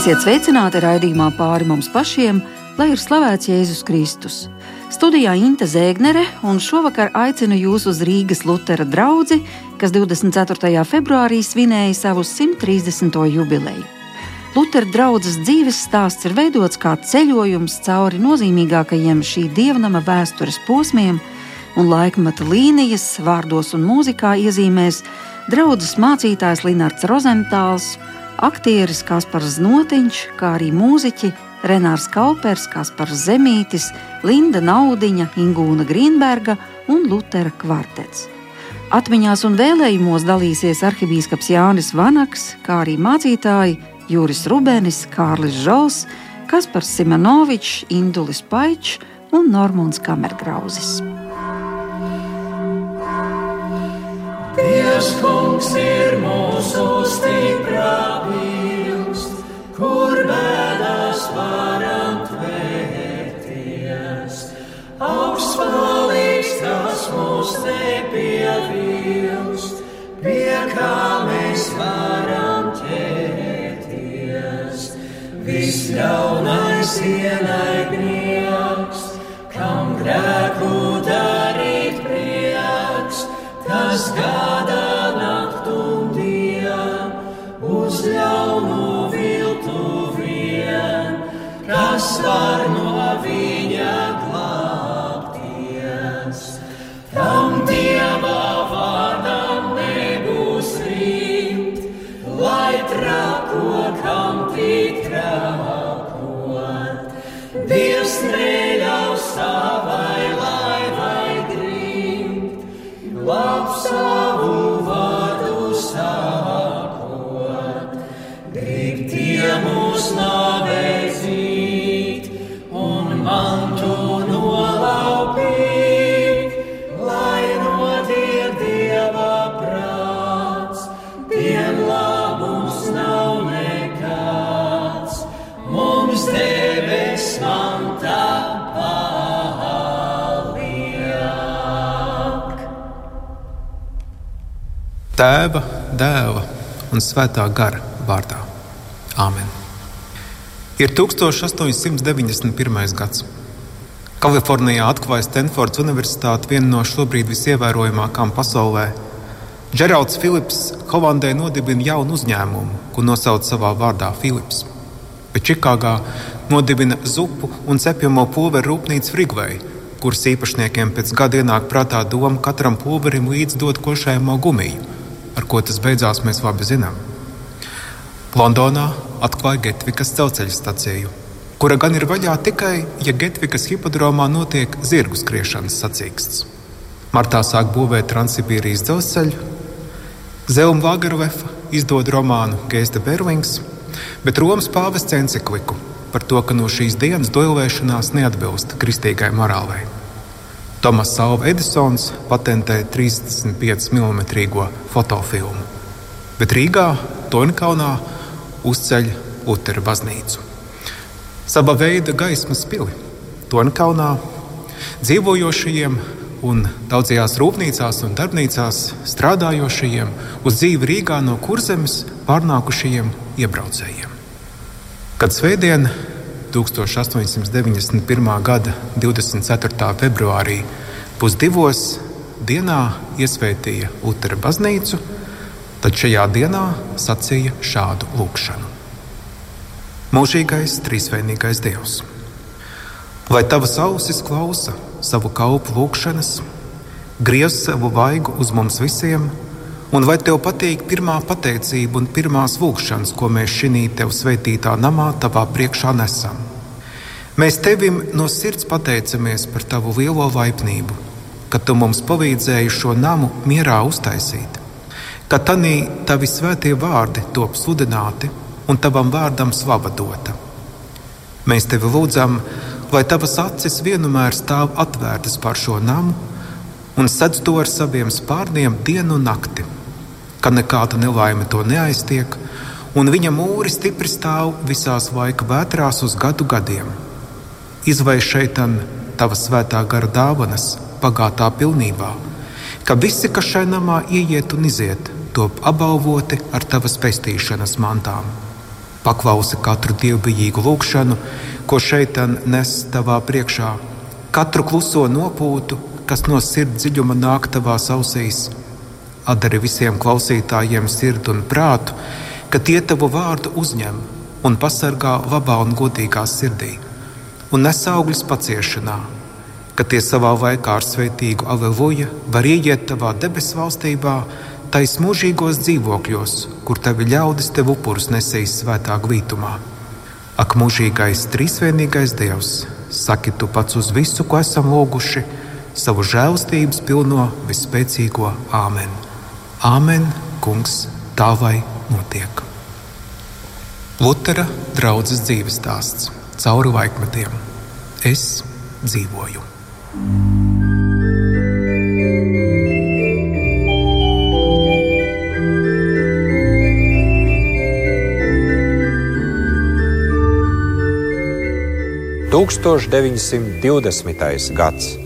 Esiet sveicināti raidījumā pāri mums pašiem, lai ir slavēts Jēzus Kristus. Studijā Inte Zēgnere un šovakar aicinu jūs uz Rīgas Lutera draugu, kas 24. februārī svinēja savu 130. jubileju. Lutera draugas dzīves stāsts ir veidots kā ceļojums cauri nozīmīgākajiem šī dievnama vēstures posmiem, un laikmeta līnijas, vārdos un mūzikā iezīmēs draugs mācītājs Linards Rozentāls aktieris Kaspars Znotiņš, kā arī mūziķi Renārs Kaupers, Kaspars Zemītis, Linda Naudiņa, Ingūna Grīnberga un Lutera kvartets. Atmiņās un vēlējumos dalīsies arhibīskaps Jānis Vanaks, kā arī mācītāji Juris Rubenis, Kārlis Žols, Kaspars Simonovičs, Indulis Paičs un Normons Kamergrauzis. Dievs kungs ir mūsu stiprā pilst, kur bēdas varam tvērties. Augsts palīgs tas mūs nepievilst, pie kā mēs varam ķerties. Viss ļaunais ienaidnieks, kam grēku kas gada naktum dien, uz ļaunu viltu vien, kas var Tēva, dēla un svētā gara vārdā. Āmen. Ir 1891. gads. Kalifornijā atklāja Stanfordas Universitāte vienu no šobrīd visievērojamākajām pasaulē. Džeralds Filips Holandē nodibina jaunu uzņēmumu, ko nosauc savā vārdā Filips. Bet Čikāgā nodibina zupu un cepjamo pulveru rūpnīcu Frigvei, kuras īpašniekiem pēc gada ienāk prātā doma katram pulverim līdz dot košējamo gumiju ar ko tas beidzās, mēs labi zinām. Londonā atklāja Getvikas dzelzceļa staciju, kura gan ir vaļā tikai, ja Getvikas hipodromā notiek zirgu skriešanas sacīksts. Martā sāk būvēt Transsibīrijas dzelzceļu, Zelma Vāgarvefa izdod romānu Geista Berlings, bet Romas pāvests encikliku par to, ka no šīs dienas doilēšanās neatbilst kristīgai morālei. Tomas Salva Edisons patentēja 35 mm fotofilmu, bet Rīgā, Tonkaunā uzceļ Lutera baznīcu. Sava veida gaismas pili Tonkaunā dzīvojošajiem un daudzajās rūpnīcās un darbnīcās strādājošajiem uz dzīvi Rīgā no kurzemes pārnākušajiem iebraucējiem. Kad svētdien 1891. gada 24. februārī pusdivos dienā iesvētīja Lutera baznīcu, tad šajā dienā sacīja šādu lūkšanu: Mūžīgais, trīsvienīgais Dievs, lai tavas ausis klausa savu kalpu lūkšanas, griez savu vaigu uz mums visiem! Un vai tev patīk pirmā pateicība un pirmās lūkšanas, ko mēs šī tev svētītā namā tavā priekšā nesam? Mēs tevim no sirds pateicamies par tavu lielo laipnību, ka tu mums palīdzēji šo namu mierā uztaisīt, ka tanī tavi svētie vārdi top sludināti un tavam vārdam slava dota. Mēs tevi lūdzam, lai tavas acis vienmēr stāv atvērtas pār šo namu un sedz to ar saviem spārniem dienu un nakti ka nekāda nelaime to neaiztiek, un viņa mūri stipri stāv visās laika vētrās uz gadu gadiem. Izveido šeit tava svētā gara dāvanas, pagātā pilnībā, ka visi, kas šai namā ieiet un iziet, top apbalvoti ar tavas pestīšanas mantām. Paklausi katru dievbijīgu lūgšanu, ko šeit nes tavā priekšā, katru kluso nopūtu, kas no sirds dziļuma nāk tavās ausīs. Atdari visiem klausītājiem sirdi un prātu, ka tie tavu vārdu uzņem un pasargā labā un godīgā sirdī, un nes augļus paciešanā, ka tie savā laikā ar sveitīgu aleluja var ieiet tavā debesu valstībā, tais mūžīgos dzīvokļos, kur tavi ļaudis tev upurus nesīs svētā glītumā. Ak, mūžīgais, trīsvienīgais Dievs, saki tu pats uz visu, ko esam lūguši, savu žēlstības pilno vispēcīgo Āmen. Āmen, Kungs, tā vai notiek! Lutera draudzes dzīves stāsts cauri laikmetiem. Es dzīvoju. Tūkstoš 920. gads.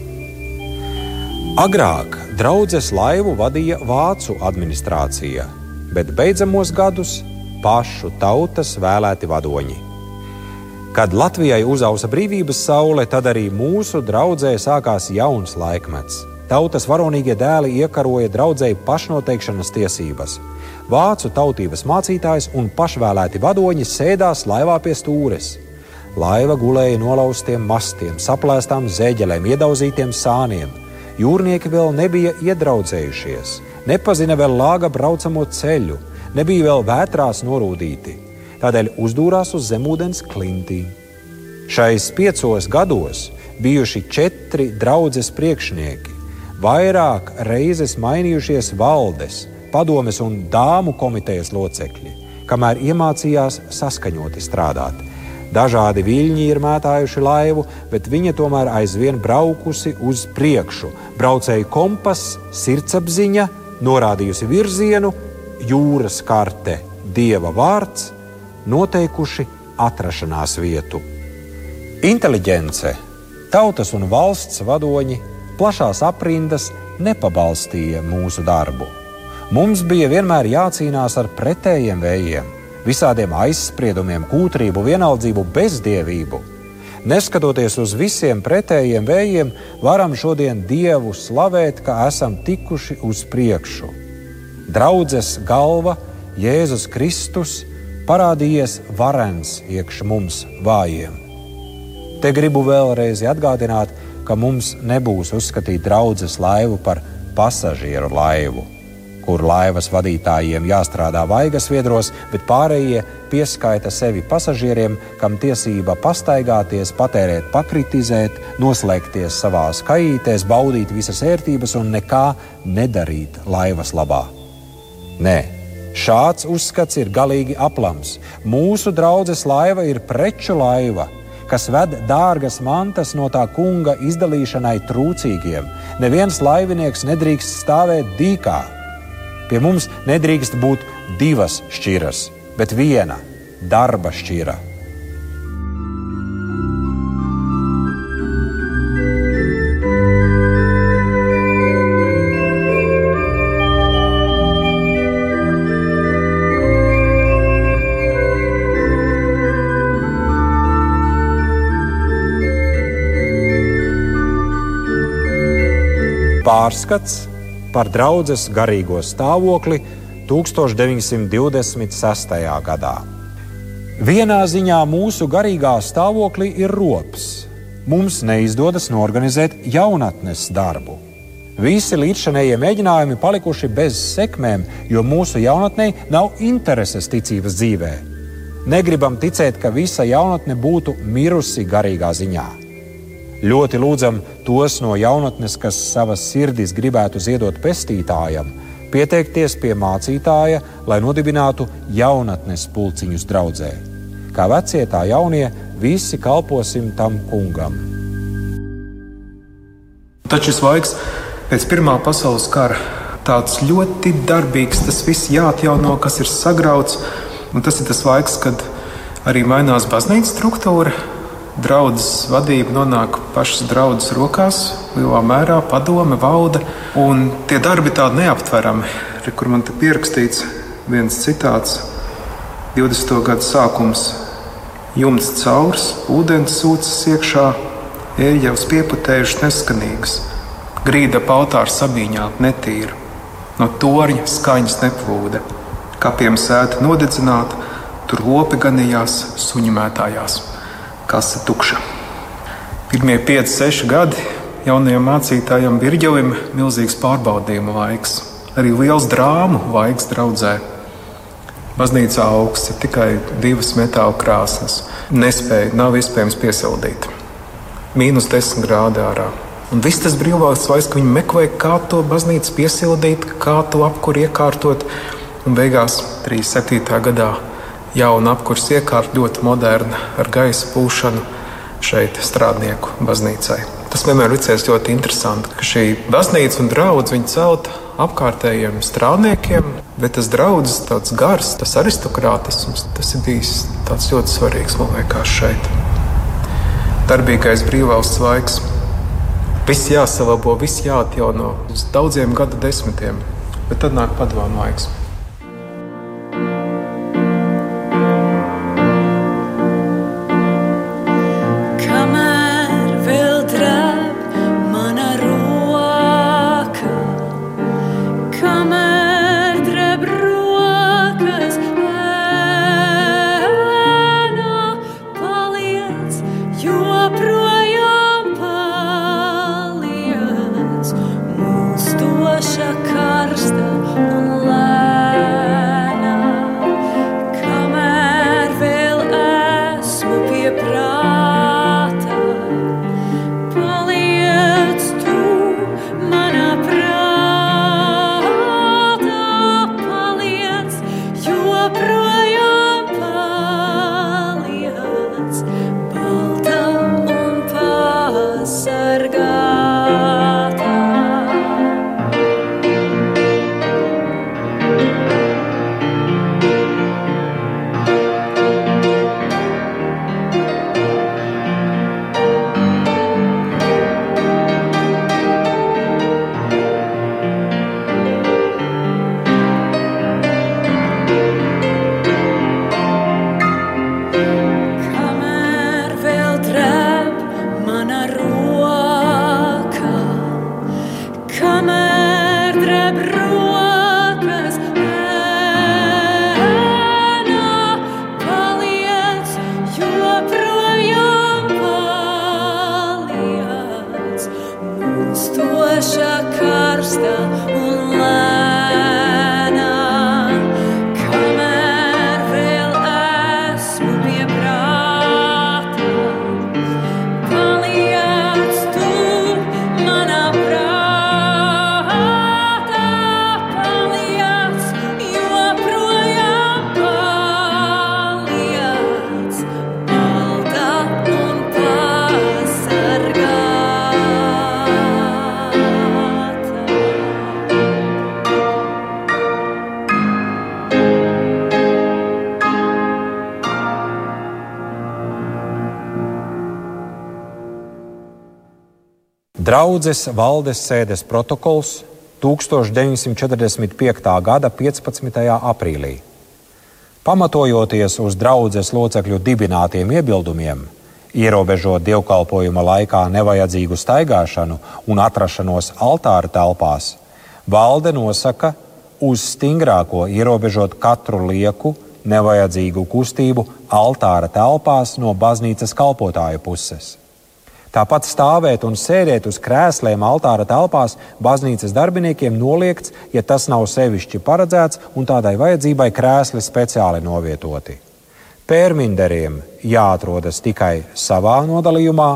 Agrāk draudzes laivu vadīja Vācu administrācija, bet beidzamos gadus pašu tautas vēlēti vadoņi. Kad Latvijai uzausa brīvības saule, tad arī mūsu draudzē sākās jauns laikmets. Tautas varonīgie dēli iekaroja draudzēji pašnoteikšanas tiesības. Vācu tautības mācītājs un pašvēlēti vadoņi sēdās laivā pie stūres. Laiva gulēja nolauztiem mastiem, saplēstām zeķelēm, iedauzītiem sāniem. Jūrnieki vēl nebija iedraudzējušies, nepazina vēl lāga braucamo ceļu, nebija vēl vētrās norūdīti, tādēļ uzdūrās uz zemūdens klintīm. Šais piecos gados bijuši četri draudzes priekšnieki, vairāk reizes mainījušies valdes, padomes un dāmu komitejas locekļi, kamēr iemācījās saskaņoti strādāt. Dažādi viļņi ir mētājuši laivu, bet viņa tomēr aizvien braukusi uz priekšu. Braucēju kompass, sirdsapziņa, norādījusi virzienu, jūras karte, dieva vārds, noteikuši atrašanās vietu. Inteliģence, tautas un valsts vadoņi, plašās aprindas nepabalstīja mūsu darbu. Mums bija vienmēr jācīnās ar pretējiem vējiem, visādiem aizspriedumiem, kūtrību, vienaldzību, bezdievību. Neskatoties uz visiem pretējiem vējiem, varam šodien Dievu slavēt, ka esam tikuši uz priekšu draudzes galva, Jēzus Kristus, parādījies varens iekš mums vājiem. Te gribu vēlreiz atgādināt, ka mums nebūs uzskatīt draudzes laivu par pasažieru laivu, kur laivas vadītājiem jāstrādā vaigas viedros, bet pārējie pieskaita sevi pasažieriem, kam tiesība pastaigāties, patērēt, pakritizēt, noslēgties savā kaitēs, baudīt visas ērtības un nekā nedarīt laivas labā. Nē, šāds uzskats ir galīgi aplams. Mūsu draudzes laiva ir preču laiva, kas ved dārgas mantas no tā kunga izdalīšanai trūcīgiem. Neviens laivinieks nedrīkst stāvēt dīkā. Pie mums nedrīkst būt divas šķiras, bet viena darba šķira. Pārskats par draudzes garīgo stāvokli 1926. gadā. Vienā ziņā mūsu garīgā stāvoklī ir rops. Mums neizdodas norganizēt jaunatnes darbu. Visi līdzšanējie mēģinājumi palikuši bez sekmēm, jo mūsu jaunatnē nav intereses ticības dzīvē. Negribam ticēt, ka visa jaunatne būtu mirusi garīgā ziņā. Ļoti lūdzam tos no jaunatnes, kas savas sirdis gribētu ziedot pestītājam, pieteikties pie mācītāja, lai nodibinātu jaunatnes pulciņus draudzē. Kā vecie tā jaunie, visi kalposim tam kungam. Taču šis laiks pēc Pirmā pasaules kara tāds ļoti darbīgs, tas viss jāatjauno, kas ir sagrauts. Un tas ir tas laiks, kad arī mainās baznīcas struktūra, draudzes vadība nonāk pašas draudzes rokās, lielā mērā padome, valde. Un tie darbi tādi neaptverami, kur man te pierakstīts viens citāts. 20. gada sākums, jumts caurs, ūdens sūcas iekšā, ērģevs pieputējušas neskanīgas, grīda pautāra sabīņā netīra, no torņa skaņas neplūda, kapiem sēta nodedzināta, tur lopi ganījās, suņu mētājās, kasa tukša. Pirmie 5-6 gadi jaunajam mācītājam Virģelim milzīgs pārbaudījuma laiks, arī liels drāmu laiks draudzē. Baznīcā augsts ir tikai divas metāla krāsas. Nespēja, nav iespējams piesildīt. Mīnus 10 grādi ārā. Un viss tas brīvāks laiks, ka viņi meklē, kā to baznīcu piesildīt, kā to apkuru iekārtot. Un beigās 37. gadā jauna apkurss iekārta ļoti moderna ar gaisa pūšanu šeit strādnieku baznīcai. Tas vienmēr licies ļoti interesanti, ka šī baznīca un draugs viņa celta apkārtējiem strādniekiem, bet tas draugs, tāds gars, tas aristokrātisms, tas ir bijis tāds ļoti svarīgs man liekas šeit. Darbīgais brīvvalsts laiks. Viss jāsalabo, viss jāatjauno uz daudziem gadu desmitiem, bet tad nāk padomu laiks. Draudzes valdes sēdes protokols 1945. gada 15. aprīlī. Pamatojoties uz draudzes locekļu dibinātiem iebildumiem, ierobežot dievkalpojuma laikā nevajadzīgu staigāšanu un atrašanos altāra telpās, valde nosaka uz stingrāko ierobežot katru lieku, nevajadzīgu kustību altāra telpās no baznīcas kalpotāju puses. Tāpat stāvēt un sēdēt uz krēsliem altāra telpās baznīcas darbiniekiem noliegts, ja tas nav sevišķi paredzēts un tādai vajadzībai krēsli speciāli novietoti. Pērminderiem jāatrodas tikai savā nodalījumā,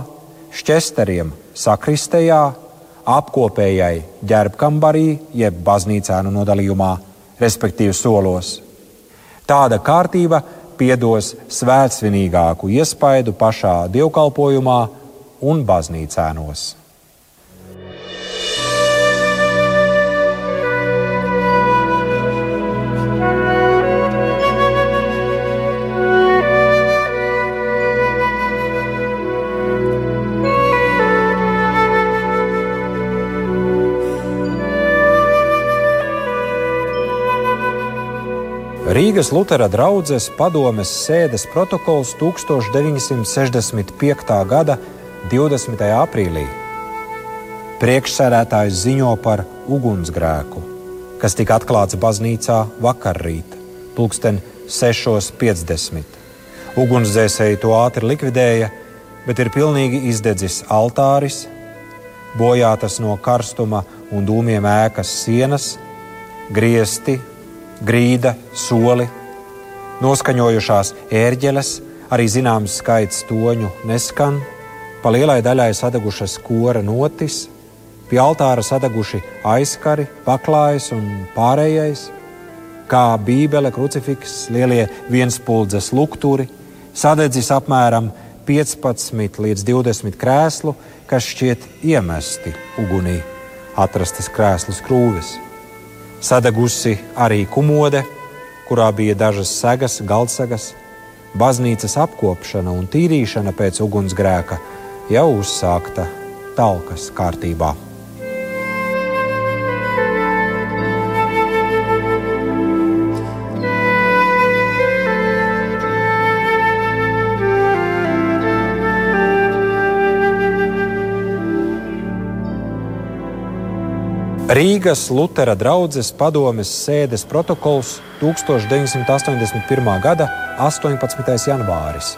šķesteriem sakristējā, apkopējai ģērbkambarī, jeb baznīcēnu nodalījumā, respektīvi solos. Tāda kārtība piedos svētsvinīgāku iespaidu pašā dievkalpojumā, un baznīcēnos. Rīgas Lutera draudzes padomes sēdes protokols 1965. gada 20. aprīlī. Priekšsēdētājs ziņo par ugunsgrēku, kas tika atklāts baznīcā vakarrīt, pulksten 6.50. Ugunsdzēsēji to ātri likvidēja, bet ir pilnīgi izdedzis altāris, bojātas no karstuma un dūmiem ēkas sienas, griesti, grīda, soli, noskaņojušās ērģeles, arī zināms skaits toņu neskan, pa lielai daļai sadegušas kora notis, pie altāra sadeguši aizkari, paklājs un pārējais, kā bībele, krucifiks, lielie vienspuldzes lukturi, sadedzis apmēram 15 līdz 20 krēslu, kas šķiet iemesti ugunī, atrastas krēslu skrūves. Sadegusi arī kumode, kurā bija dažas segas, galdsagas, baznīcas apkopšana un tīrīšana pēc ugunsgrēka jau uzsākta talkas kārtībā. Rīgas Lutera draudzes padomes sēdes protokols 1981. gada 18. janvāris.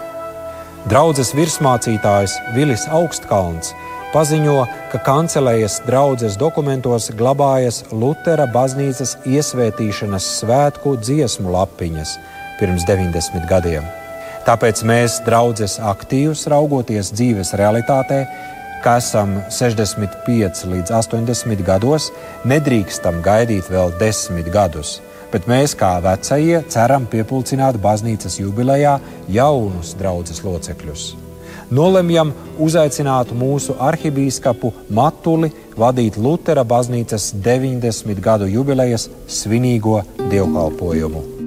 Draudzes virsmācītājs Vilis Augstkalns paziņo, ka kancelējas draudzes dokumentos glabājas Lutera baznīcas iesvētīšanas svētku dziesmu lapiņas pirms 90 gadiem. Tāpēc mēs, draudzes aktīvs, raugoties dzīves realitātē, ka esam 65 līdz 80 gados, nedrīkstam gaidīt vēl 10 gadus. Bet mēs, kā vecie, ceram piepildīt baznīcas jubilejā jaunus draugus locekļus. Nolemjam uzaicināt mūsu arhibīskapu Matuli vadīt Lutera baznīcas 90 gadu jubilejas svinīgo dievkalpojumu.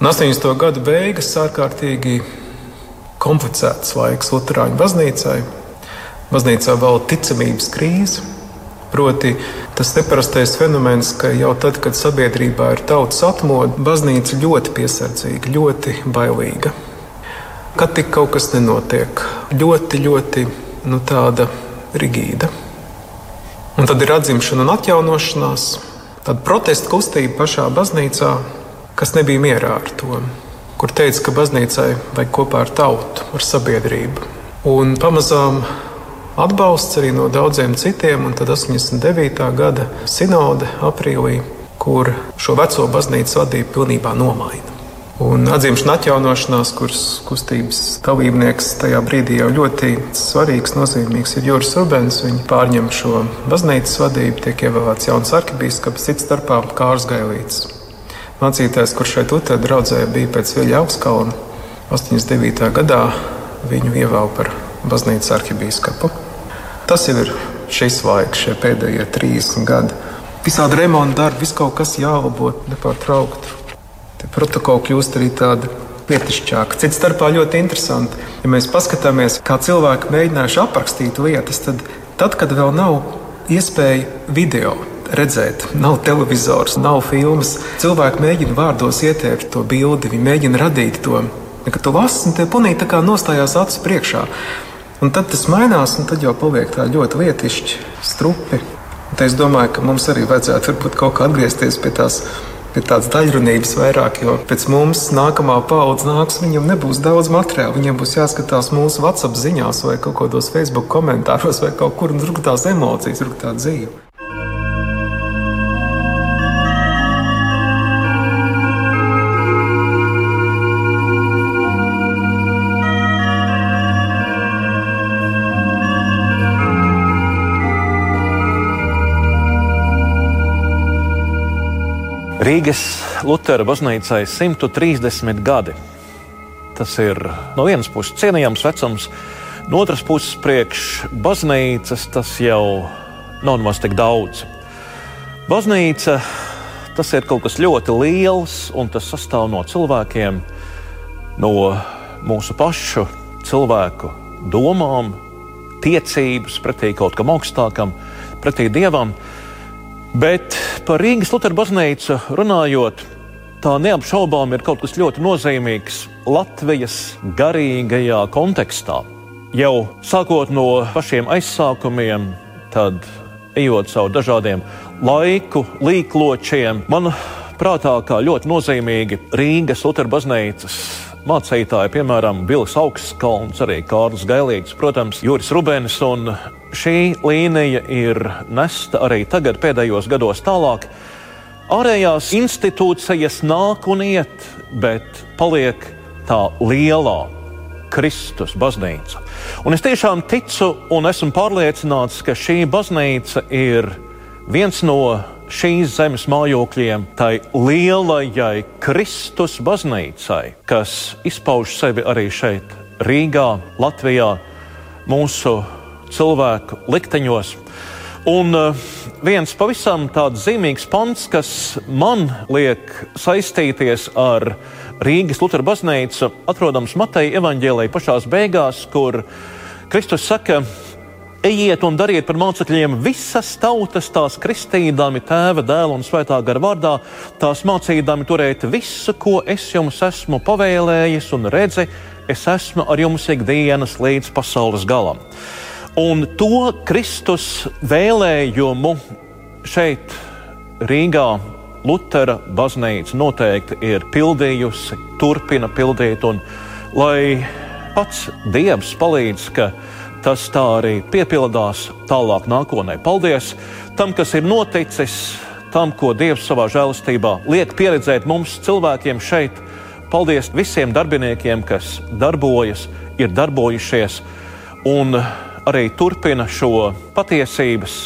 80. gadu beigas ārkārtīgi komplicēts laiks Lutāņu baznīcai. Baznīcā valda ticamības krīze. Proti, tas neparastais fenomens, ka jau tad, kad sabiedrībā ir tautas atmodu, baznīca ļoti piesardzīga, ļoti bailīga. Kad tik kaut kas nenotiek, ļoti, ļoti nu, tāda rigīda. Un tad ir atzimšana un atjaunošanās, tāda protesta kustība pašā baznīcā, kas nebija mierā ar to, kur teica, ka baznīcai vajag kopā ar tautu, ar sabiedrību. Un pamazām atbalsts arī no daudziem citiem, un tad 89. gada sinode aprīlī, kur šo veco baznīcas vadību pilnībā nomaina. Un atzīmšana atjaunošanās, kuras kustības dalībnieks tajā brīdī jau ļoti svarīgs, nozīmīgs ir Juris Rubens. Viņi pārņem šo baznīcas vadību, tiek ievēlēts jauns arhibīskaps, cits starpā Kārs Gailīts. Mācītājs, kurš šeit Utē draudzē bija pēc Viļa Augskalna, 89. gadā viņu ievēl par baznīcas arhibīskapu. Tas jau ir šis laiks, šie pēdējie 30 gadi. Visādi remonta darbi, viss kaut kas jālabo nepārtraukti. Tie protokoli kļūst arī tādi lietišķāki. Cits starpā ļoti interesanti. Ja mēs paskatāmies, kā cilvēki mēģinājuši aprakstīt lietas, tad, tad kad vēl nav iespēja video redzēt, nav televizors, nav filmas, cilvēki mēģina vārdos ieteikt to bildi, viņi mēģina radīt to. Kad tu lasi, un te punī tā kā nostājās acis priekšā. Un tad tas mainās, un tad jau paliek tā ļoti lietišķi, strupi. Un es domāju, ka mums arī vajadzētu varbūt kaut kā atgriezties pie tās. Pie tādas daļrunības vairāk, jo pēc mums nākamā paudze nāks, viņam nebūs daudz materiālu. Viņam būs jāskatās mūsu WhatsApp ziņās, vai kaut kādos Facebook komentāros, vai kaut kur, tur tās emocijas, tur tā dzīve. Rīgas Lutera baznīcai 130 gadi. Tas ir no vienas puses cienījams vecums, no otras puses priekš baznīcas tas jau nav nemaz tik daudz. Baznīca tas ir kaut kas ļoti liels, un tas sastāv no cilvēkiem, no mūsu pašu cilvēku domām, tiecības pretī kaut kam augstākam, pretī dievam. Bet par Rīgas Lutera baznīcu runājot, tā neapšaubām ir kaut kas ļoti nozīmīgs Latvijas garīgajā kontekstā. Jau sākot no pašiem aizsākumiem, tad ejot cauri dažādiem laiku līkločiem, man prātā kā ļoti nozīmīgi Rīgas Lutera baznīcas mācītāji, piemēram, Bilis Augstkalns, arī Kārlis Gailīgs, protams, Juris Rubens. Šī līnija ir nesta arī tagad, pēdējos gados tālāk. Ārējās institūcijas nāk un iet, bet paliek tā lielā Kristus baznīca. Un es tiešām ticu un esmu pārliecināts, ka šī baznīca ir viens no šīs zemes mājokļiem, tai lielajai Kristus baznīcai, kas izpauž sevi arī šeit, Rīgā, Latvijā, mūsu cilvēku likteņos. Un uh, viens pavisam tāds zīmīgs pants, kas man liek saistīties ar Rīgas Lutera baznīcu, atrodams Mateja evaņģēlēja pašās beigās, kur Kristus saka, Ejiet un dariet par mācekļiem visas tautas, tās kristīdami tēva, dēla un svētā gara vārdā, tās mācīdami turēt visu, ko es jums esmu pavēlējis, un redzi, es esmu ar jums ikdienas līdz pasaules galam. Un to Kristus vēlējumu šeit, Rīgā, Lutera baznīca noteikti ir pildījusi, turpina pildīt, un lai pats Dievs palīdz, ka tas tā arī piepildās tālāk nākotnē. Paldies tam, kas ir noticis, tam, ko Dievs savā žēlastībā liek pieredzēt mums, cilvēkiem šeit. Paldies visiem darbiniekiem, kas darbojas, ir darbojušies un arī turpina šo patiesības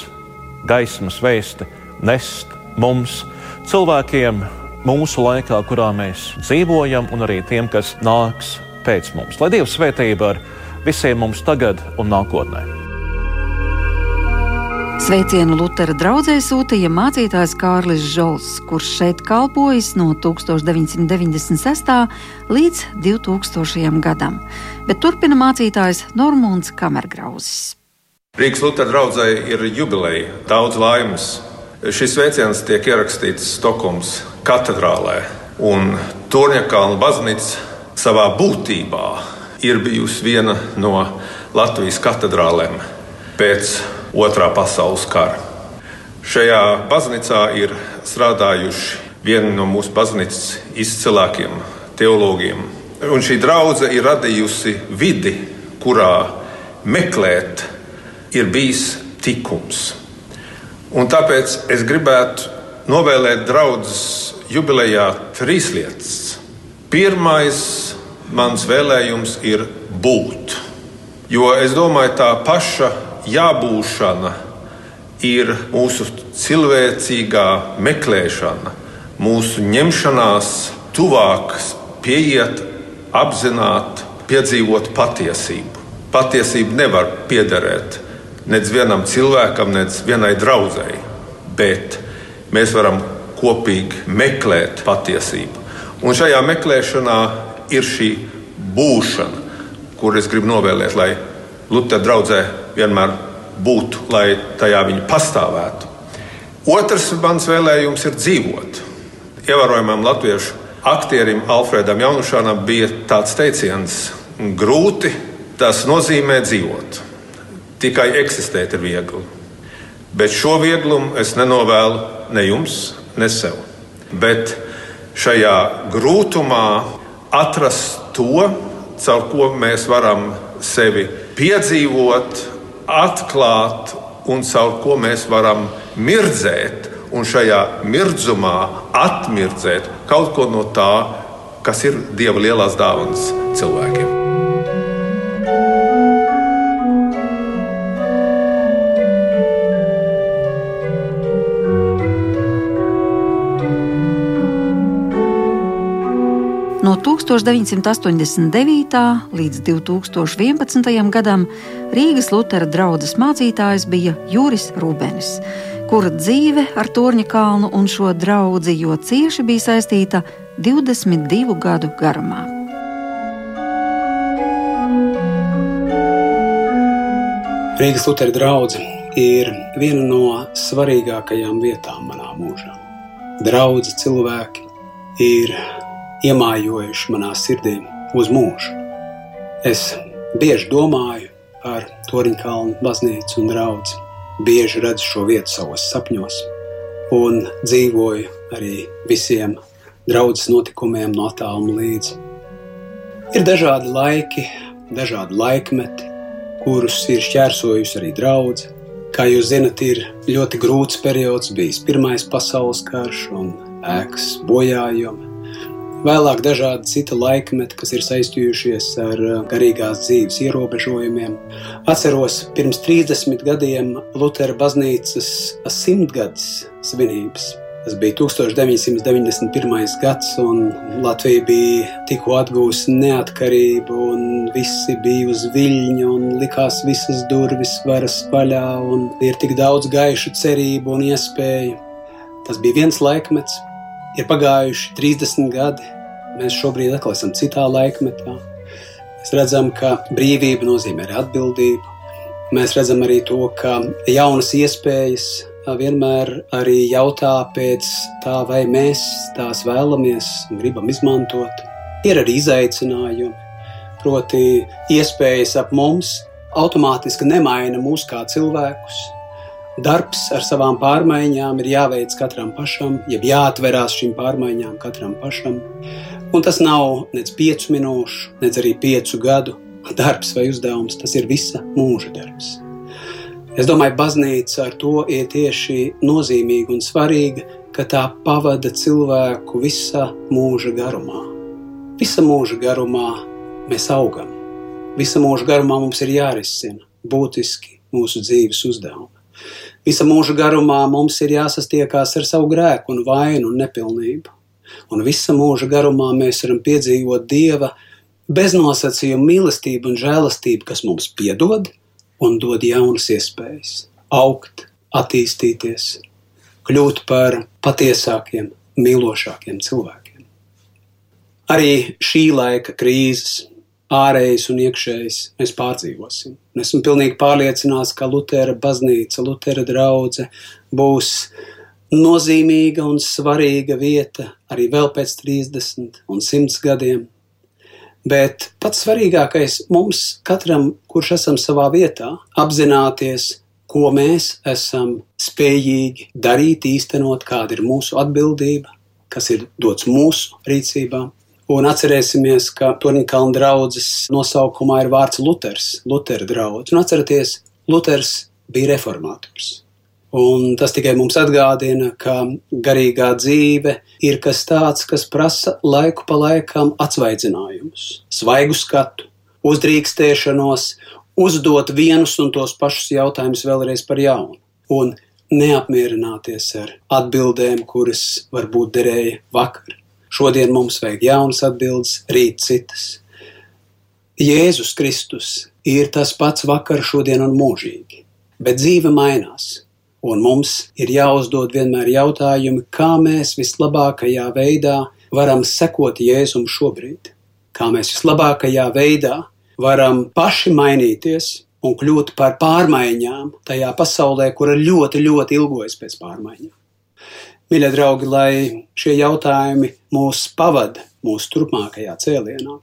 gaismas vēsti nest mums, cilvēkiem, mūsu laikā, kurā mēs dzīvojam, un arī tiem, kas nāks pēc mums. Lai Dievs svētība ar visiem mums tagad un nākotnē. Sveicienu Lutera draugzē sūtīja mācītājs Kārlis Žols, kurš šeit kalpojis no 1996. līdz 2000. gadam, bet turpina mācītājs Normons Kamergrauzis. Rīgas Lutera draudzē ir jubileja, daudz laimes. Šis sveiciens tiek ierakstīts Stokholmas katedrālē, un Torņakalna baznīca savā būtībā ir bijusi viena no Latvijas katedrālēm pēc Otrā pasaules kara. Šajā baznīcā ir strādājuši vieni no mūsu baznīcas izcilākajiem teologiem. Un šī draudzene ir radījusi vidi, kurā meklēt ir bijis tikums. Un tāpēc es gribētu novēlēt draudzes jubilejā trīs lietas. Pirmais mans vēlējums ir būt. Jo es domāju, tā paša jābūšana ir mūsu cilvēcīgā meklēšana, mūsu ņemšanās tuvāk, pieiet, apzināt, piedzīvot patiesību. Patiesība nevar piederēt nec vienam cilvēkam, nec vienai draudzēji, bet mēs varam kopīgi meklēt patiesību. Un šajā meklēšanā ir šī būšana, kur es gribu novēlēt, lai Lutera draudzē vienmēr būtu, lai tajā viņi pastāvētu. Otrs mans vēlējums ir dzīvot. Ievērojamam latviešu aktierim Alfredam Jaunušanam bija tāds teiciens: grūti tas nozīmē dzīvot. Tikai eksistēt ir viegli. Bet šo vieglumu es nenovēlu ne jums, ne sev. Bet šajā grūtumā atrast to, caur ko mēs varam sevi piedzīvot, atklāt un caur ko mēs varam mirdzēt, un šajā mirdzumā atmirdzēt kaut ko no tā, kas ir Dieva lielās dāvanas cilvēkiem. No 1989. līdz 2011. gadam Rīgas Lutera draugas mācītājs bija Juris Rūbenis, kura dzīve ar Torņa kalnu un šo draugu jo cieši bija saistīta 22 gadu garumā. Rīgas Lutera drauga ir viena no svarīgākajām vietām manā mūžā. Draugi cilvēki ir iemājojuši manā sirdī uz mūžu. Es bieži domāju par Toriņkalnu baznīcu un draugu. Bieži redzu šo vietu savos sapņos un dzīvoju arī visiem draudzes notikumiem no attāluma līdzi. Ir dažādi laiki, dažādi laikmeti, kurus ir šķērsojusi arī draudzene. Kā jūs zinat, ir ļoti grūts periods, bijis Pirmais pasaules karš un ēkas bojājumi. Vēlāk dažādi citi laikmeti, kas ir saistījušies ar uh, garīgās dzīves ierobežojumiem. Atceros, pirms 30 gadiem Lutera baznīcas simtgades svinības. Tas bija 1991. gads, un Latvija bija tikko atgūsi neatkarību, un visi bija uz viļņa, un likās visas durvis varas vaļā, un ir tik daudz gaišu cerību un iespēju. Tas bija viens laikmets, Ir pagājuši 30 gadi, mēs šobrīd atkal esam citā laikmetā. Mēs redzam, ka brīvība nozīmē arī atbildību. Mēs redzam arī to, ka jaunas iespējas vienmēr arī jautā pēc tā, vai mēs tās vēlamies un gribam izmantot. Ir arī izaicinājumi, proti, iespējas ap mums automātiski nemaina mūs kā cilvēkus. Darbs ar savām pārmaiņām ir jāveic katram pašam, jeb jāatverās šīm pārmaiņām katram pašam. Un tas nav nec piecu minūšu, nec arī piecu gadu darbs vai uzdevums. Tas ir visa mūža darbs. Es domāju, baznīca ar to ir tieši nozīmīga un svarīga, ka tā pavada cilvēku visa mūža garumā. Visa mūža garumā mēs augam. Visa mūža garumā mums ir jārisina būtiski mūsu dzīves uzdevumi. Visa mūža garumā mums ir jāsastiekās ar savu grēku un vainu un nepilnību. Un visa mūža garumā mēs varam piedzīvot Dieva beznosacījumu mīlestību un žēlastību, kas mums piedod un dod jaunas iespējas, augt, attīstīties, kļūt par patiesākiem, mīlošākiem cilvēkiem. Arī šī laika krīzes, ārējas un iekšējas, mēs pārdzīvosim. Un esmu pilnīgi pārliecināts, ka Lutera baznīca, Lutera draudzene būs nozīmīga un svarīga vieta arī vēl pēc 30 un 100 gadiem. Bet pats svarīgākais mums, katram, kurš esam savā vietā, apzināties, ko mēs esam spējīgi darīt, īstenot, kāda ir mūsu atbildība, kas ir dots mūsu rīcībā. Un atcerēsimies, ka Torņkalna draudzes nosaukumā ir vārds Luters, Lutera draugs. Un atcerieties, Luters bija reformators. Un tas tikai mums atgādina, ka garīgā dzīve ir kas tāds, kas prasa laiku pa laikam atsvaidzinājumus, svaigu skatu, uzdrīkstēšanos, uzdot vienus un tos pašus jautājumus vēlreiz par jaunu. Un neapmierināties ar atbildēm, kuras varbūt derēja vakar. Šodien mums vajag jaunas atbildes, rīt citas. Jēzus Kristus ir tas pats vakar, šodien un mūžīgi, bet dzīve mainās. Un mums ir jāuzdod vienmēr jautājumi, kā mēs vislabākajā veidā varam sekot Jēzum šobrīd, kā mēs vislabākajā veidā varam paši mainīties un kļūt par pārmaiņām tajā pasaulē, kura ļoti, ļoti ilgojas pēc pārmaiņām. Mīļie draugi, lai šie jautājumi mūs pavada mūsu turpmākajā cēlienā.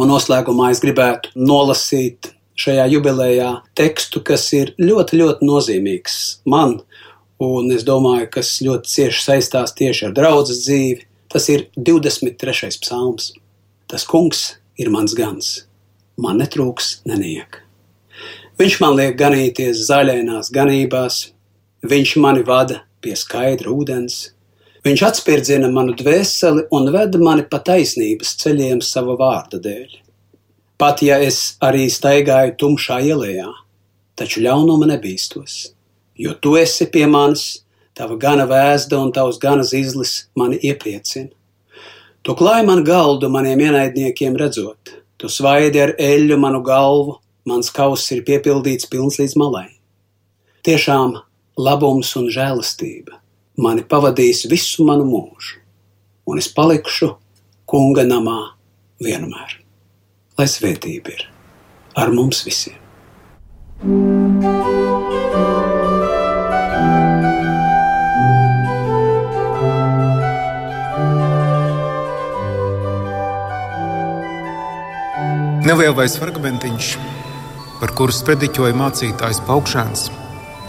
Un noslēgumā es gribētu nolasīt šajā jubilejā tekstu, kas ir ļoti, ļoti nozīmīgs man, un es domāju, kas ļoti cieši saistās tieši ar draudzes dzīvi. Tas ir 23. psalms. Tas kungs ir mans gans, man netrūks neniek. Viņš man liek ganīties zaļainās ganībās, viņš mani vada pie skaidra ūdens, viņš atspirdzina manu dvēseli un veda mani pa taisnības ceļiem sava vārda dēļ. Pat ja es arī staigāju tumšā ielā, taču ļaunuma nebīstos, jo tu esi pie manis, tava gana vēsta un tavs gana zizlis mani iepriecina. Tu klāji man galdu maniem ienaidniekiem redzot, tu svaidi ar eļļu manu galvu, mans kauss ir piepildīts pilns līdz malai. Tiešām labums un žēlastība mani pavadīs visu manu mūžu, un es palikšu kunga namā vienmēr lai svētība ir ar mums visiem. Nelielais fragmentiņš, par kuru sprediķoja mācītājs Paukšēns.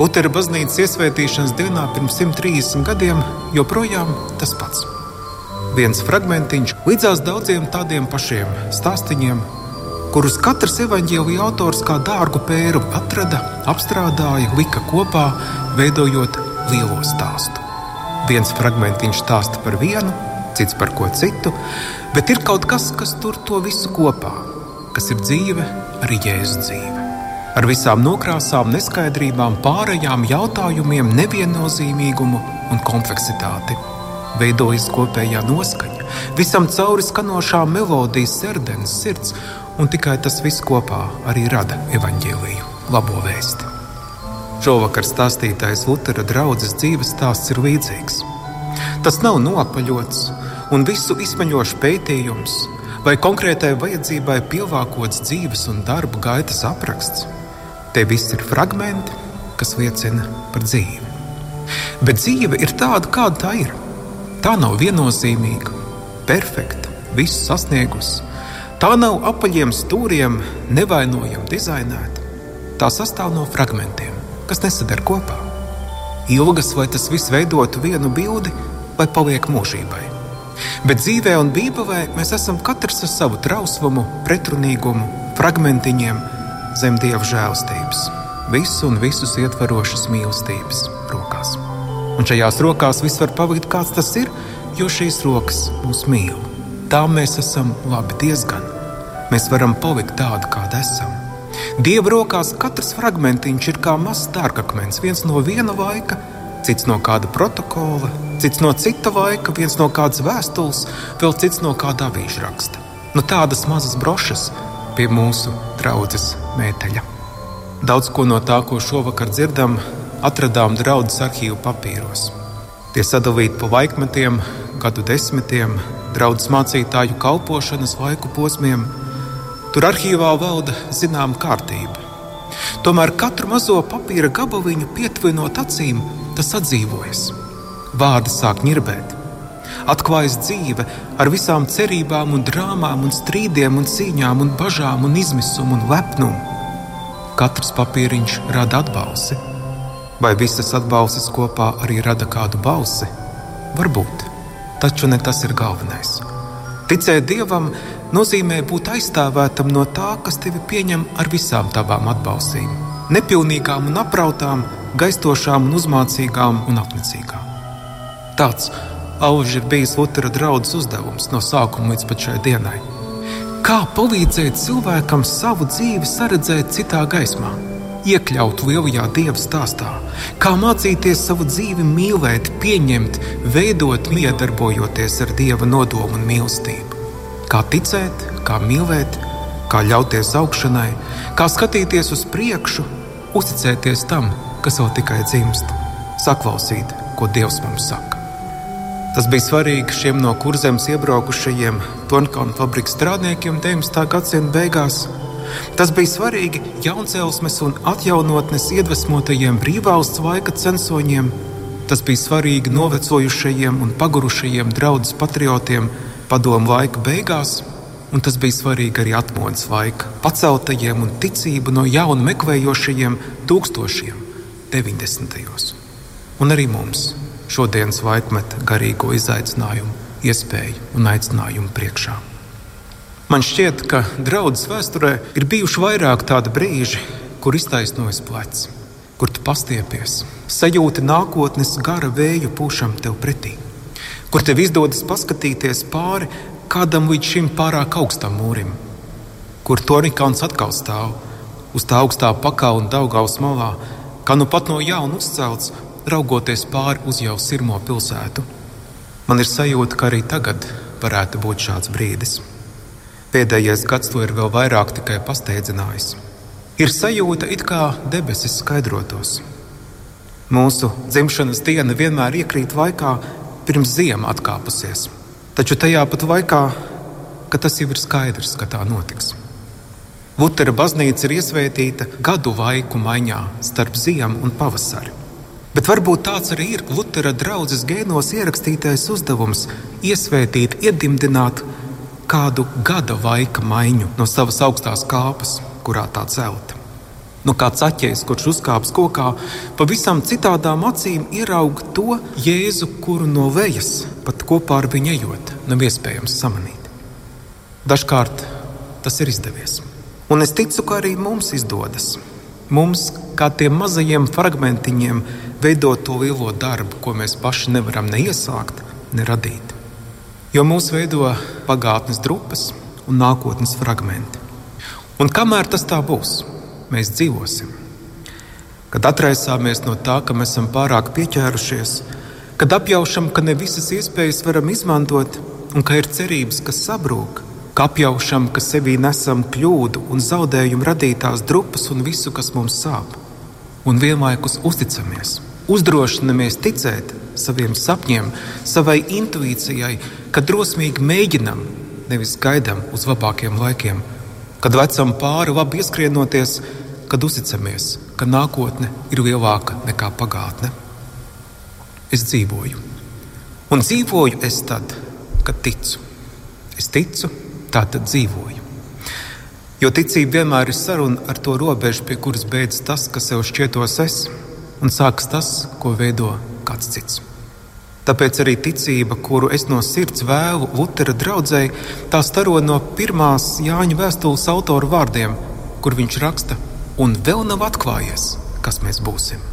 Utera baznīcas iesvētīšanas dienā pirms 130 gadiem joprojām tas pats viens fragmentiņš līdzās daudziem tādiem pašiem stāstiem, kurus katrs evaņģēlīja autors kā dārgu pēru atrada, apstrādāja, lika kopā, veidojot lielo stāstu. Viens fragmentiņš stāsta par vienu, cits par ko citu, bet ir kaut kas, kas tur to visu kopā, kas ir dzīve, arī jēzus dzīve. Ar visām nokrāsām, neskaidrībām, pārējām jautājumiem, neviennozīmīgumu un kompleksitāti veidojas kopējā noskaņa, visam cauri skanošā melodijas, sirds, sirds, un tikai tas viss kopā arī rada evaņģēlīju, labo vēsti. Šovakar stāstītais Lutera draugs dzīves stāsts ir līdzīgs. Tas nav nopaļots un visu izsmeļošs pētījums vai konkrētai vajadzībai pielāgots dzīves un darba gaitas apraksts. Te viss ir fragmenti, kas liecina par dzīvi. Bet dzīve ir tāda, kāda tā ir. Tā nav viennozīmīga, perfekta, visu sasniegusi. Tā nav apaļiem stūriem, nevainojami dizainēta. Tā sastāv no fragmentiem, kas nesadara kopā. Ilgas, vai tas viss veidotu vienu bildi, vai paliek mūžībai. Bet dzīvē un bībelē mēs esam katrs ar savu trauslumu, pretrunīgumu, fragmentiņiem zem dieva žēlstības, visu un visus ietverošas mīlestības rokās. Un šajās rokās viss var pavadīt, kāds tas ir, jo šīs rokas mūs mīl. Tā mēs esam labi diezgan. Mēs varam palikt tādi, kādi esam. Dieva rokās katrs fragmentiņš ir kā mazs dārgakmens, viens no viena laika, cits no kāda protokola, cits no cita laika, viens no kādas vēstules, vēl cits no kāda avīža raksta. Nu, tādas mazas brošas pie mūsu draudzes mēteļa. Daudz ko no tā, ko šovakar dzirdam, atradām draudzes arhīvu papīros. Tie sadalīti pa laikmetiem, gadu desmitiem, draudzes mācītāju kalpošanas laiku posmiem. Tur arhīvā valda zināma kārtība. Tomēr katru mazo papīra gabaliņu pietuvinot acīm, tas atdzīvojas. Vārdi sāk ņirbēt. Atklājas dzīve ar visām cerībām, un drāmām, un strīdiem, un cīņām, un bažām, un izmisumu un lepnumu. Katrs papīriņš rada atbalsi. Vai visas atbalstis kopā arī rada kādu balsi? Varbūt, taču ne tas ir galvenais. Ticēt Dievam nozīmē būt aizstāvētam no tā, kas tevi pieņem ar visām tavām atbalstīm. Nepilnīgām un aprautām, gaistošām un uzmācīgām un apnicīgām. Tāds auž ir bijis Lutera draugs uzdevums no sākuma līdz šai dienai. Kā palīdzēt cilvēkam savu dzīvi saredzēt citā gaismā, iekļaut lielajā dieva stāstā, kā mācīties savu dzīvi mīlēt, pieņemt, veidot, miedarbojoties ar dieva nodomu un mīlestību kā ticēt, kā mīlēt, kā ļauties augšanai, kā skatīties uz priekšu, uzticēties tam, kas vēl tikai dzimst, saklausīt, ko Dievs mums saka. Tas bija svarīgi šiem no kurzemes iebraukušajiem Tonkalnu fabrikas strādniekiem 19. gadsimta beigās. Tas bija svarīgi jauncēlesmes un atjaunotnes iedvesmotajiem brīvvalsts laika censoņiem. Tas bija svarīgi novecojušajiem un pagurušajiem draudzes patriotiem, padomu laika beigās, un tas bija svarīgi arī atmodas laika paceltajiem un ticību no jauna meklējošajiem tūkstošiem 90. Un arī mums šodienas laikmeta garīgo izaicinājumu, iespēju un aicinājumu priekšā. Man šķiet, ka draudzes vēsturē ir bijuši vairāk tādu brīži, kur iztaisnojas plecs, kur tu pastiepies, sajūti nākotnes gara vēju pūšam tev pretī kur tev izdodas paskatīties pāri kādam līdz šim pārāk augstam mūrim, kur Tornikāns atkal stāv uz tā augstā pakāpja un daugaus malā, kā nu pat no jauna uzcelts, raugoties pāri uz jau sirmo pilsētu. Man ir sajūta, ka arī tagad varētu būt šāds brīdis. Pēdējais gads to ir vēl vairāk tikai pasteidzinājis. Ir sajūta, it kā debesis skaidrotos. Mūsu dzimšanas diena vienmēr iekrīt laikā, pirms ziema atkāpusies. Taču tajā pat laikā, ka tas jau ir skaidrs, ka tā notiks. Lutera baznīca ir iesvētīta gadu laiku maiņā starp ziemu un pavasari. Bet varbūt tāds arī ir Lutera draugs gēnos ierakstītais uzdevums - iesvētīt, iedimdināt kādu gada laika maiņu no savas augstās kāpas, kurā tā celta. Nu, kāds aķējs, kurš uzkāps kokā, pavisam citādām acīm ieraug to jēzu, kuru no vejas pat kopā ar viņu ejot, nav iespējams samanīt. Dažkārt tas ir izdevies. Un es ticu, ka arī mums izdodas. Mums, kā tiem mazajiem fragmentiņiem, veidot to lielo darbu, ko mēs paši nevaram ne iesākt, ne radīt. Jo mūs veido pagātnes drupas un nākotnes fragmenti. Un kamēr tas tā būs, mēs dzīvosim. Kad atraisāmies no tā, ka mēs esam pārāk pieķērušies, kad apjaušam, ka ne visas iespējas varam izmantot un ka ir cerības, kas sabrūk, ka apjaušam, ka sevī nesam kļūdu un zaudējumu radītās drupas un visu, kas mums sāp, un vienlaikus uzticamies, uzdrošinamies ticēt saviem sapņiem, savai intuīcijai, kad drosmīgi mēģinam, nevis gaidām uz labākiem laikiem, kad vecam pāri labi ieskrienoties, kad uzticamies, ka nākotne ir lielāka nekā pagātne. Es dzīvoju, un dzīvoju es tad, kad ticu. Es ticu, tā tad dzīvoju. Jo ticība vienmēr ir saruna ar to robežu, pie kuras beidzas tas, kas sev šķietos es, un sākas tas, ko veido kāds cits. Tāpēc arī ticība, kuru es no sirds vēlu Lutera draugai, tā staro no pirmās Jāņa vēstules autora vārdiem, kur viņš raksta, un vēl nav atklājies, kas mēs būsim.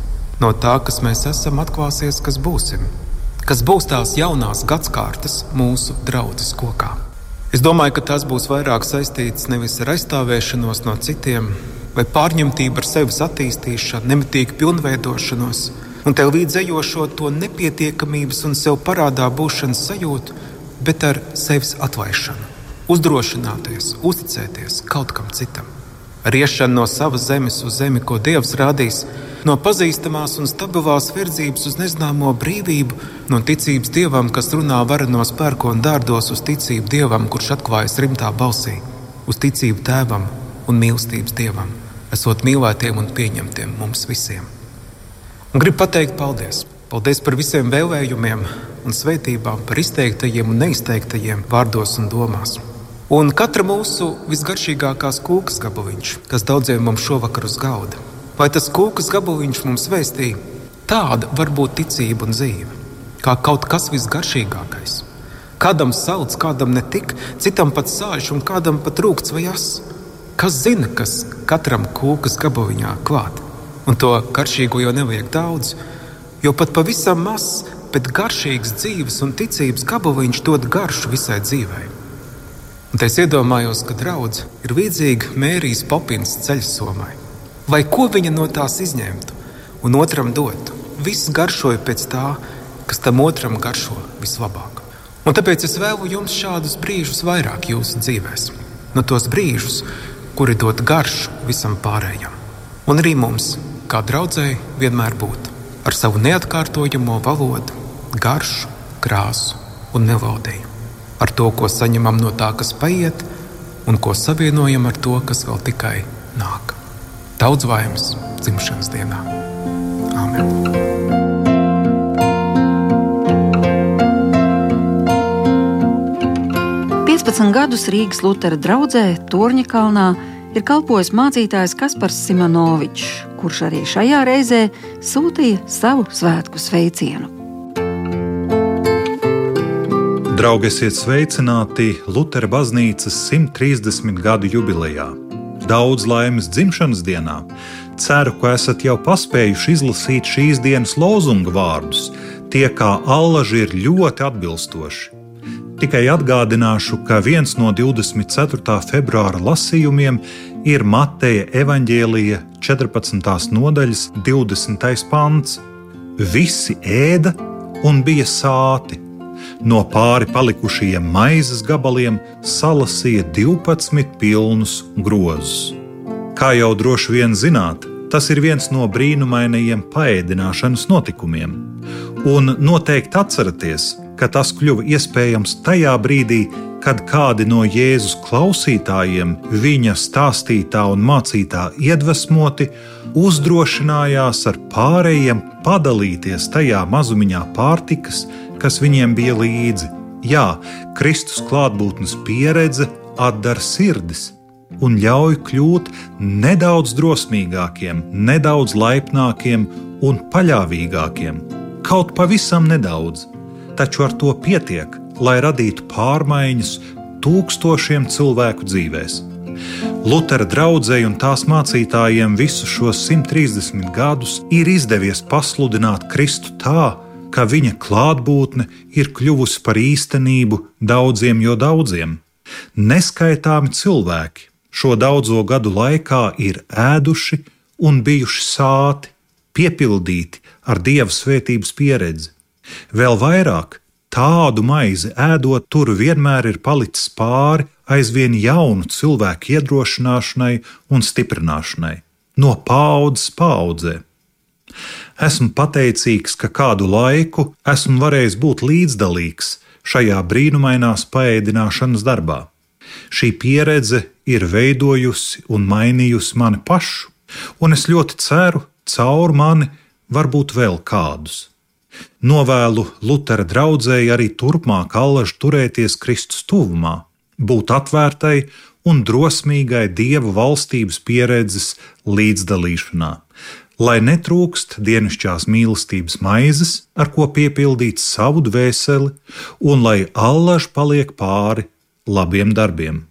No tā, kas mēs esam, atklāsies, kas būsim. Kas būs tās jaunās gadsimtas mūsu draudzes kokā. Es domāju, ka tas būs vairāk saistīts nevis ar aizstāvēšanos no citiem, vai pārņemtību ar sevis attīstīšanu, nemitīgu pilnveidošanos, un tev līdzējošo to nepietiekamības un sev parādā būšanas sajūtu, bet ar sevis atlaišanu, uzdrošināties, uzticēties kaut kam citam. Riešana no savas zemes uz zemi, ko Dievs radīs, no pazīstamās un stabilās verdzības uz nezināmo brīvību, no ticības dievam, kas runā varenos pērkona dārdos, uz ticību dievam, kurš atklājas rimtā balsī, uz ticību tēvam un mīlestības dievam, esot mīlētiem un pieņemtiem mums visiem. Un gribu pateikt paldies! Paldies par visiem vēlējumiem un svētībām, par izteiktajiem un neizteiktajiem vārdos un domās. Un katra mūsu visgaršīgākās kūkas gabaliņš, kas daudziem mums šovakar uz galda, vai tas kūkas gabaliņš mums vēstīja, tāda var būt ticība un dzīve, kā kaut kas visgaršīgākais. Kādam salds, kādam netik, citam pat sāļš un kādam pat rūkts vai jas. Kas zina, kas katram kūkas gabaliņā klāt? Un to garšīgo jau nevajag daudz, jo pat pavisam mazs, bet garšīgs dzīves un ticības gabaliņš dod garšu visai dzīvei. Un es iedomājos, ka draudzene ir līdzīga Mērijas Popins ceļsomai. Vai ko viņa no tās izņemtu un otram dotu? Viss garšoja pēc tā, kas tam otram garšo vislabāk. Un tāpēc es vēlu jums šādus brīžus vairāk jūsu dzīvēm. No tos brīžus, kuri dod garšu visam pārējam. Un arī mums, kā draudzēji, vienmēr būt ar savu neatkārtojamo valodu, garšu, krāsu un melodiju. Ar to, ko saņemam no tā, kas paiet, un ko savienojam ar to, kas vēl tikai nāk. Daudz vaimas dzimšanas dienā! Amen! gadus Rīgas Lutera draudzē Torņa kalnā ir kalpojis mācītājs Kaspars Simonovičs, kurš arī šajā reizē sūtīja savu svētku sveicienu. Draugi, esiet sveicināti Lutera baznīcas 130 gadu jubilejā. Daudz laimes dzimšanas dienā! Ceru, ka esat jau paspējuši izlasīt šīs dienas lozungu vārdus. Tie kā allaži ir ļoti atbilstoši. Tikai atgādināšu, ka viens no 24. februāra lasījumiem ir Mateja evaņģēlija 14. nodaļas 20. pants. Visi ēda un bija sāti. No pāri palikušajiem maizes gabaliem salasīja 12 pilnus grozus. Kā jau droši vien zināt, tas ir viens no brīnumainajiem paēdināšanas notikumiem. Un noteikti atceraties, ka tas kļuva iespējams tajā brīdī, kad kādi no Jēzus klausītājiem, viņa stāstītā un mācītā iedvesmoti, uzdrošinājās ar pārējiem padalīties tajā mazumiņā pārtikas, kas viņiem bija līdzi. Jā, Kristus klātbūtnes pieredze atdara sirdis un ļauj kļūt nedaudz drosmīgākiem, nedaudz laipnākiem un paļāvīgākiem. Kaut pavisam nedaudz, taču ar to pietiek, lai radītu pārmaiņas tūkstošiem cilvēku dzīvēm. Lutera draugai un tās mācītājiem visus šos 130 gadus ir izdevies pasludināt Kristu tā, ka viņa klātbūtne ir kļuvusi par īstenību daudziem jo daudziem. Neskaitāmi cilvēki šo daudzo gadu laikā ir ēduši un bijuši sāti, piepildīti ar dieva svētības pieredzi. Vēl vairāk tādu maizi ēdot, tur vienmēr ir palicis pāri aizvien jaunu cilvēku iedrošināšanai un stiprināšanai, no paudzes paudzē. Esmu pateicīgs, ka kādu laiku esmu varējis būt līdzdalīgs šajā brīnumainās paēdināšanas darbā. Šī pieredze ir veidojusi un mainījusi mani pašu, un es ļoti ceru, caur mani varbūt vēl kādus. Novēlu Lutera draudzēji arī turpmāk allaž turēties Kristus tuvumā, būt atvērtai un drosmīgai Dieva valstības pieredzes līdzdalīšanā, lai netrūkst dienasčās mīlestības maizes, ar ko piepildīt savu dvēseli, un lai allaž paliek pāri labiem darbiem.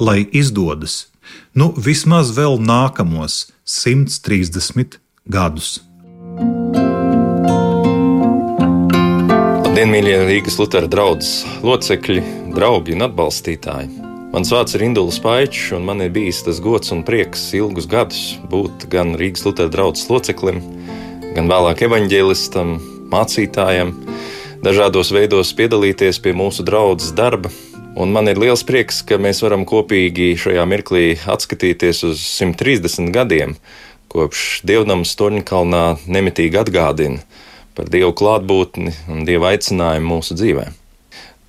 Lai izdodas, nu vismaz vēl nākamos 130 gadus. Labdien, mīļie Rīgas Lutera draugs, locekļi, draugi un atbalstītāji! Mans vārds ir Induls Paičs, un man ir bijis tas gods un prieks ilgus gadus būt gan Rīgas Lutera draugs loceklim, gan vēlāk evaņģēlistam, mācītājam, dažādos veidos piedalīties pie mūsu draudzes darba. Un man ir liels prieks, ka mēs varam kopīgi šajā mirklī atskatīties uz 130 gadiem kopš dievnams Torņkalnā nemitīgi atgādina par Dievu klātbūtni un Dieva aicinājumu mūsu dzīvēm.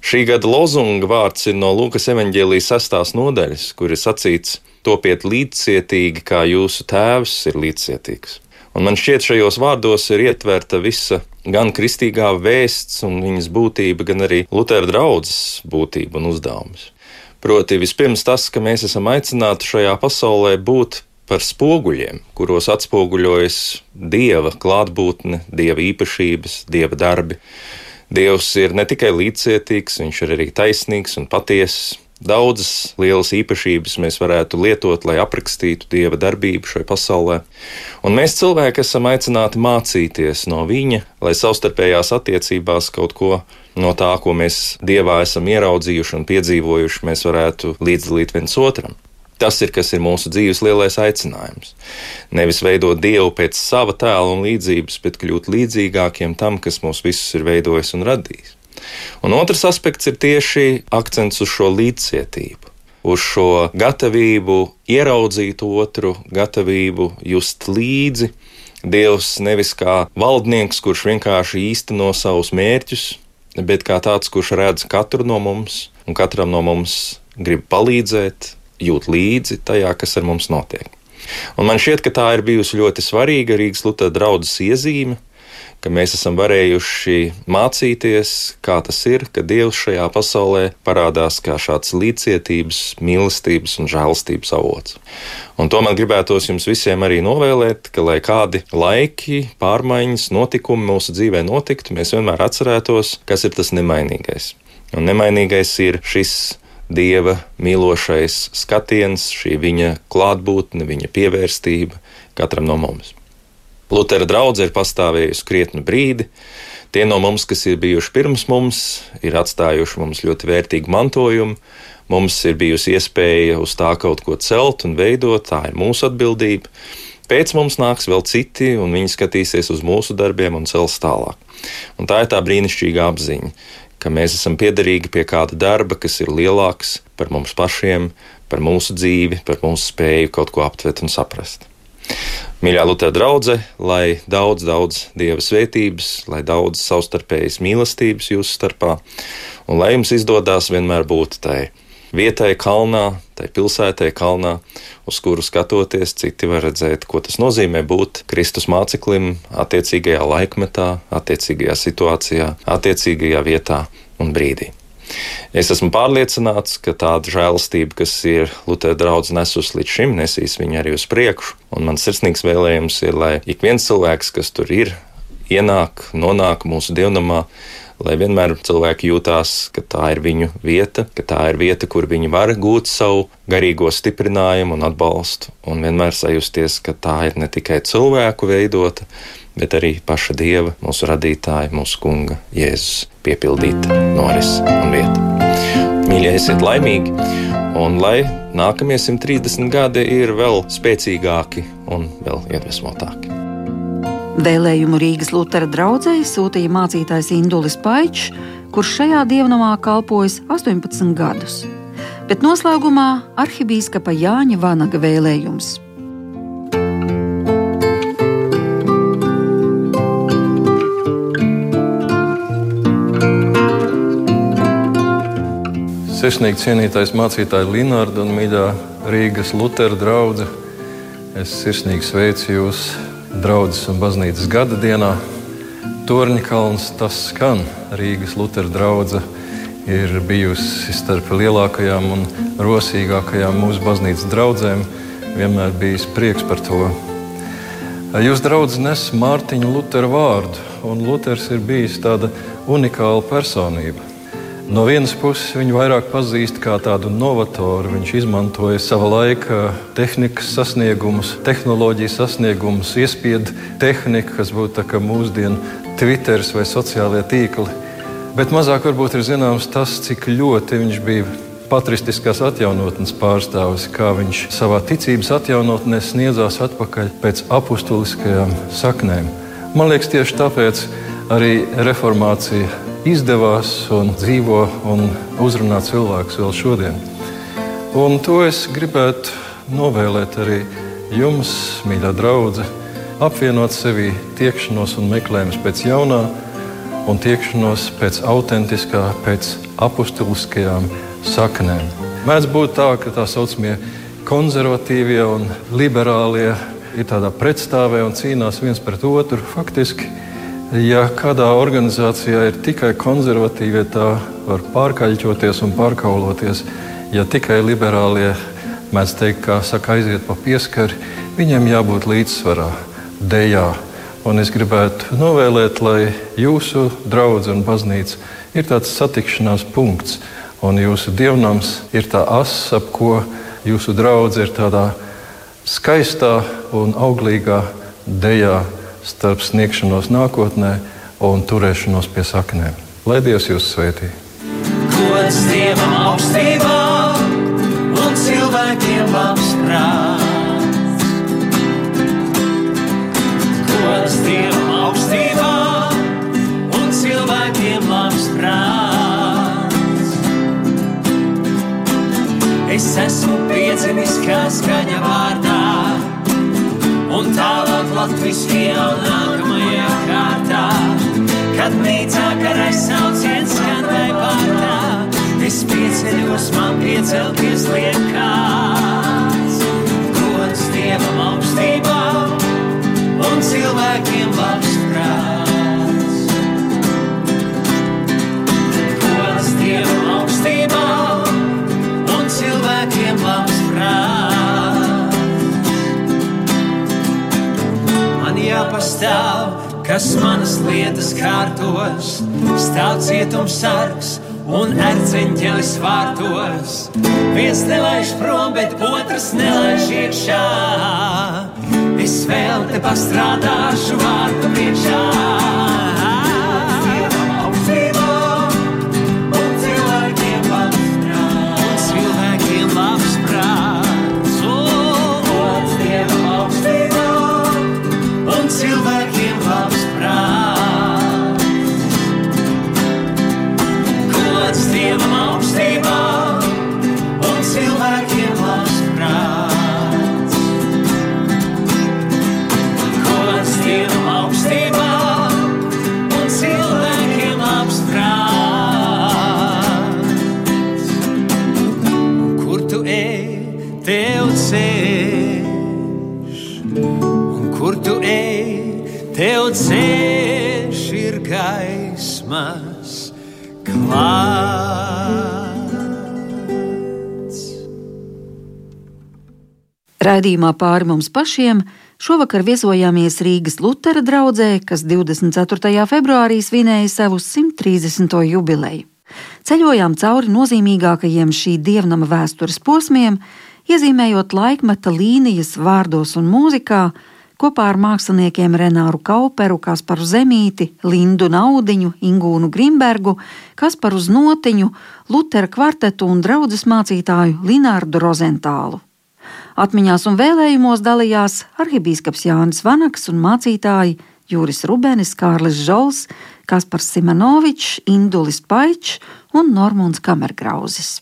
Šī gada lozunga vārds ir no Lūkas evanģēlijas sastās nodaļas, kur ir sacīts: Topiet līdzcietīgi, kā jūsu tēvs ir līdzcietīgs. Un man šķiet, šajos vārdos ir ietverta visa gan kristīgā vēsts un viņas būtība, gan arī Lutera draudzes būtība un uzdevums. Proti, vispirms tas, ka mēs esam aicināti šajā pasaulē būt par spoguļiem, kuros atspoguļojas dieva klātbūtne, dieva īpašības, dieva darbi. Dievs ir ne tikai līdzcietīgs, viņš ir arī taisnīgs un patiesis. Daudzas lielas īpašības mēs varētu lietot, lai aprakstītu dieva darbību šajā pasaulē. Un mēs cilvēki esam aicināti mācīties no viņa, lai savstarpējās attiecībās kaut ko no tā, ko mēs dievā esam ieraudzījuši un piedzīvojuši, mēs varētu līdzdalīt viens otram. Tas ir, kas ir mūsu dzīves lielais aicinājums. Nevis veidot dievu pēc sava tēla un līdzības, bet kļūt līdzīgākiem tam, kas mūs visus ir veidojis un radījis. Un otrs aspekts ir tieši akcents uz šo līdzcietību. Uz šo gatavību ieraudzīt otru, gatavību just līdzi. Dievs nevis kā valdnieks, kurš vienkārši īsteno savus mērķus, bet kā tāds, kurš redz katru no mums, un katram no mums grib palīdzēt, jūt līdzi tajā, kas ar mums notiek. Un man šķiet, ka tā ir bijusi ļoti svarīga Rīgas Lutera draudzes iezīme, ka mēs esam varējuši mācīties, kā tas ir, ka Dievs šajā pasaulē parādās kā šāds līdzcietības, mīlestības un žēlastības avots. Un to man gribētos jums visiem arī novēlēt, ka lai kādi laiki, pārmaiņas, notikumi mūsu dzīvē notiktu, mēs vienmēr atcerētos, kas ir tas nemainīgais. Un nemainīgais ir šis dieva mīlošais skatiens, šī viņa klātbūtne, viņa pievērstība katram no mums. Lutera draudzene ir pastāvējusi krietnu brīdi. Tie no mums, kas ir bijuši pirms mums, ir atstājuši mums ļoti vērtīgu mantojumu. Mums ir bijusi iespēja uz tā kaut ko celt un veidot, tā ir mūsu atbildība. Pēc mums nāks vēl citi, un viņi skatīsies uz mūsu darbiem un cels tālāk. Un tā ir tā brīnišķīga apziņa, ka mēs esam piederīgi pie kāda darba, kas ir lielāks par mums pašiem, par mūsu dzīvi, par mūsu spēju kaut ko aptvert un saprast. Mīļā Lutera draudzene, lai daudz, daudz dieva svētības, lai daudz savstarpējas mīlestības jūsu starpā, un lai jums izdodas vienmēr būt tai vietai kalnā, tai pilsētai kalnā, uz kuru skatoties, citi var redzēt, ko tas nozīmē būt Kristus māceklim attiecīgajā laikmetā, attiecīgajā situācijā, attiecīgajā vietā un brīdī. Es esmu pārliecināts, ka tāda žēlastība, kas ir Lutera draudzes nesus līdz šim, nesīs viņu arī uz priekšu. Un mans sirsnīgs vēlējums ir, lai ik viens cilvēks, kas tur ir, ienāk, nonāk mūsu dievnamā, lai vienmēr cilvēki jūtās, ka tā ir viņu vieta, ka tā ir vieta, kur viņi var gūt savu garīgo stiprinājumu un atbalstu, un vienmēr sajusties, ka tā ir ne tikai cilvēku veidota, bet arī paša Dieva, mūsu radītāja, mūsu Kunga, Jēzus piepildīta noris un vieta. Mīļie, esiet laimīgi, un lai nākamie 130 gadi ir vēl spēcīgāki un vēl iedvesmotāki. Vēlējumu Rīgas Lutera draugai sūtīja mācītājs Indulis Paičs, kurš šajā dievnamā kalpojas 18 gadus. Bet noslēgumā arhibīskapa Jāņa Vanaga vēlējums. Sirsnīgi cienītais mācītāja Linārda un mīļā Rīgas Lutera drauga. Es sirsnīgi sveicu jūs draudzes un baznīcas gada dienā. Torņkalns tas skan. Rīgas Lutera drauga ir bijusi starp lielākajām un rosīgākajām mūsu baznīcas draugiem. Vienmēr bijis prieks par to. Jūs draugs nes Mārtiņu Lutera vārdu, un Luters ir bijis tāda unikāla personība. No vienas puses viņu vairāk pazīst kā tādu novatoru. Viņš izmantoja sava laika tehnikas sasniegumus, tehnoloģijas sasniegumus, iespiedu tehniku, kas būtu mūsdienu Twitter vai sociālie tīkli. Bet mazāk varbūt ir zināms tas, cik ļoti viņš bija patristiskās atjaunotnes pārstāvis, kā viņš savā ticības atjaunotnē sniedzās atpakaļ pēc apustuliskajām saknēm. Man liekas, tieši tāpēc arī reformācija izdevās un dzīvo un uzrunā cilvēkus vēl šodien. Un to es gribētu novēlēt arī jums, mīļā draudzene, apvienot sevī tiekšanos un meklējumus pēc jaunā un tiekšanos pēc autentiskā, pēc apustuliskajām saknēm. Mēdz būt tā, ka tā saucamie konservatīvie un liberālie ir tādā pretstāvē un cīnās viens pret otru. Faktiski, ja kādā organizācijā ir tikai konservatīvie, tā var pārkaļķoties un pārkauloties. Ja tikai liberālie mēdz teikt, kā saka, aiziet pa pieskari, viņiem jābūt līdzsvarā, dejā. Un es gribētu novēlēt, lai jūsu draugs un baznīca ir tāds satikšanās punkts, un jūsu dievnams ir tā asa, ap ko jūsu draugs ir tādā skaistā un auglīgā dejā starp sniegšanos nākotnē un turēšanos pie saknēm. Lai Dievs jūs svētī! Gods Dievam augstībā un cilvēkiem labs prāts. Gods Dievam augstībā un cilvēkiem labs prāts. Es esmu piedzimis kā skaņa vārdā, un tālāk latviskajā un nākamajā kārtā, kad mītā karais sauciens skan vai pārtā. Es pieceļos, man piecelties liekas, gods Dievam augstībā un cilvēkiem labs Man jāpastāv, kas manas lietas kārtos, stāv cietums sargs un erceņķelis vārtos. Viens nelaiž prom, bet otrs nelaiž iekšā. Es vēl te pastrādāšu vārtu priekšā. Raidījumā pāri mums pašiem šovakar viesojāmies Rīgas Lutera draugzē, kas 24. februārī svinēja savu 130. jubileju. Ceļojām cauri nozīmīgākajiem šī dievnama vēstures posmiem, iezīmējot laikmeta līnijas vārdos un mūzikā, kopā ar māksliniekiem Renāru Kauperu, Kasparu Zemīti, Lindu Naudiņu, Ingūnu Grimbergu, Kasparu Znotiņu, Lutera kvartetu un draudzes mācītāju Linārdu Rozentālu. Atmiņās un vēlējumos dalījās arhibīskaps Jānis Vanaks un mācītāji Jūris Rubenis, Kārlis Žols, Kaspars Simonovičs, Indulis Paičs un Normons Kamergrauzis.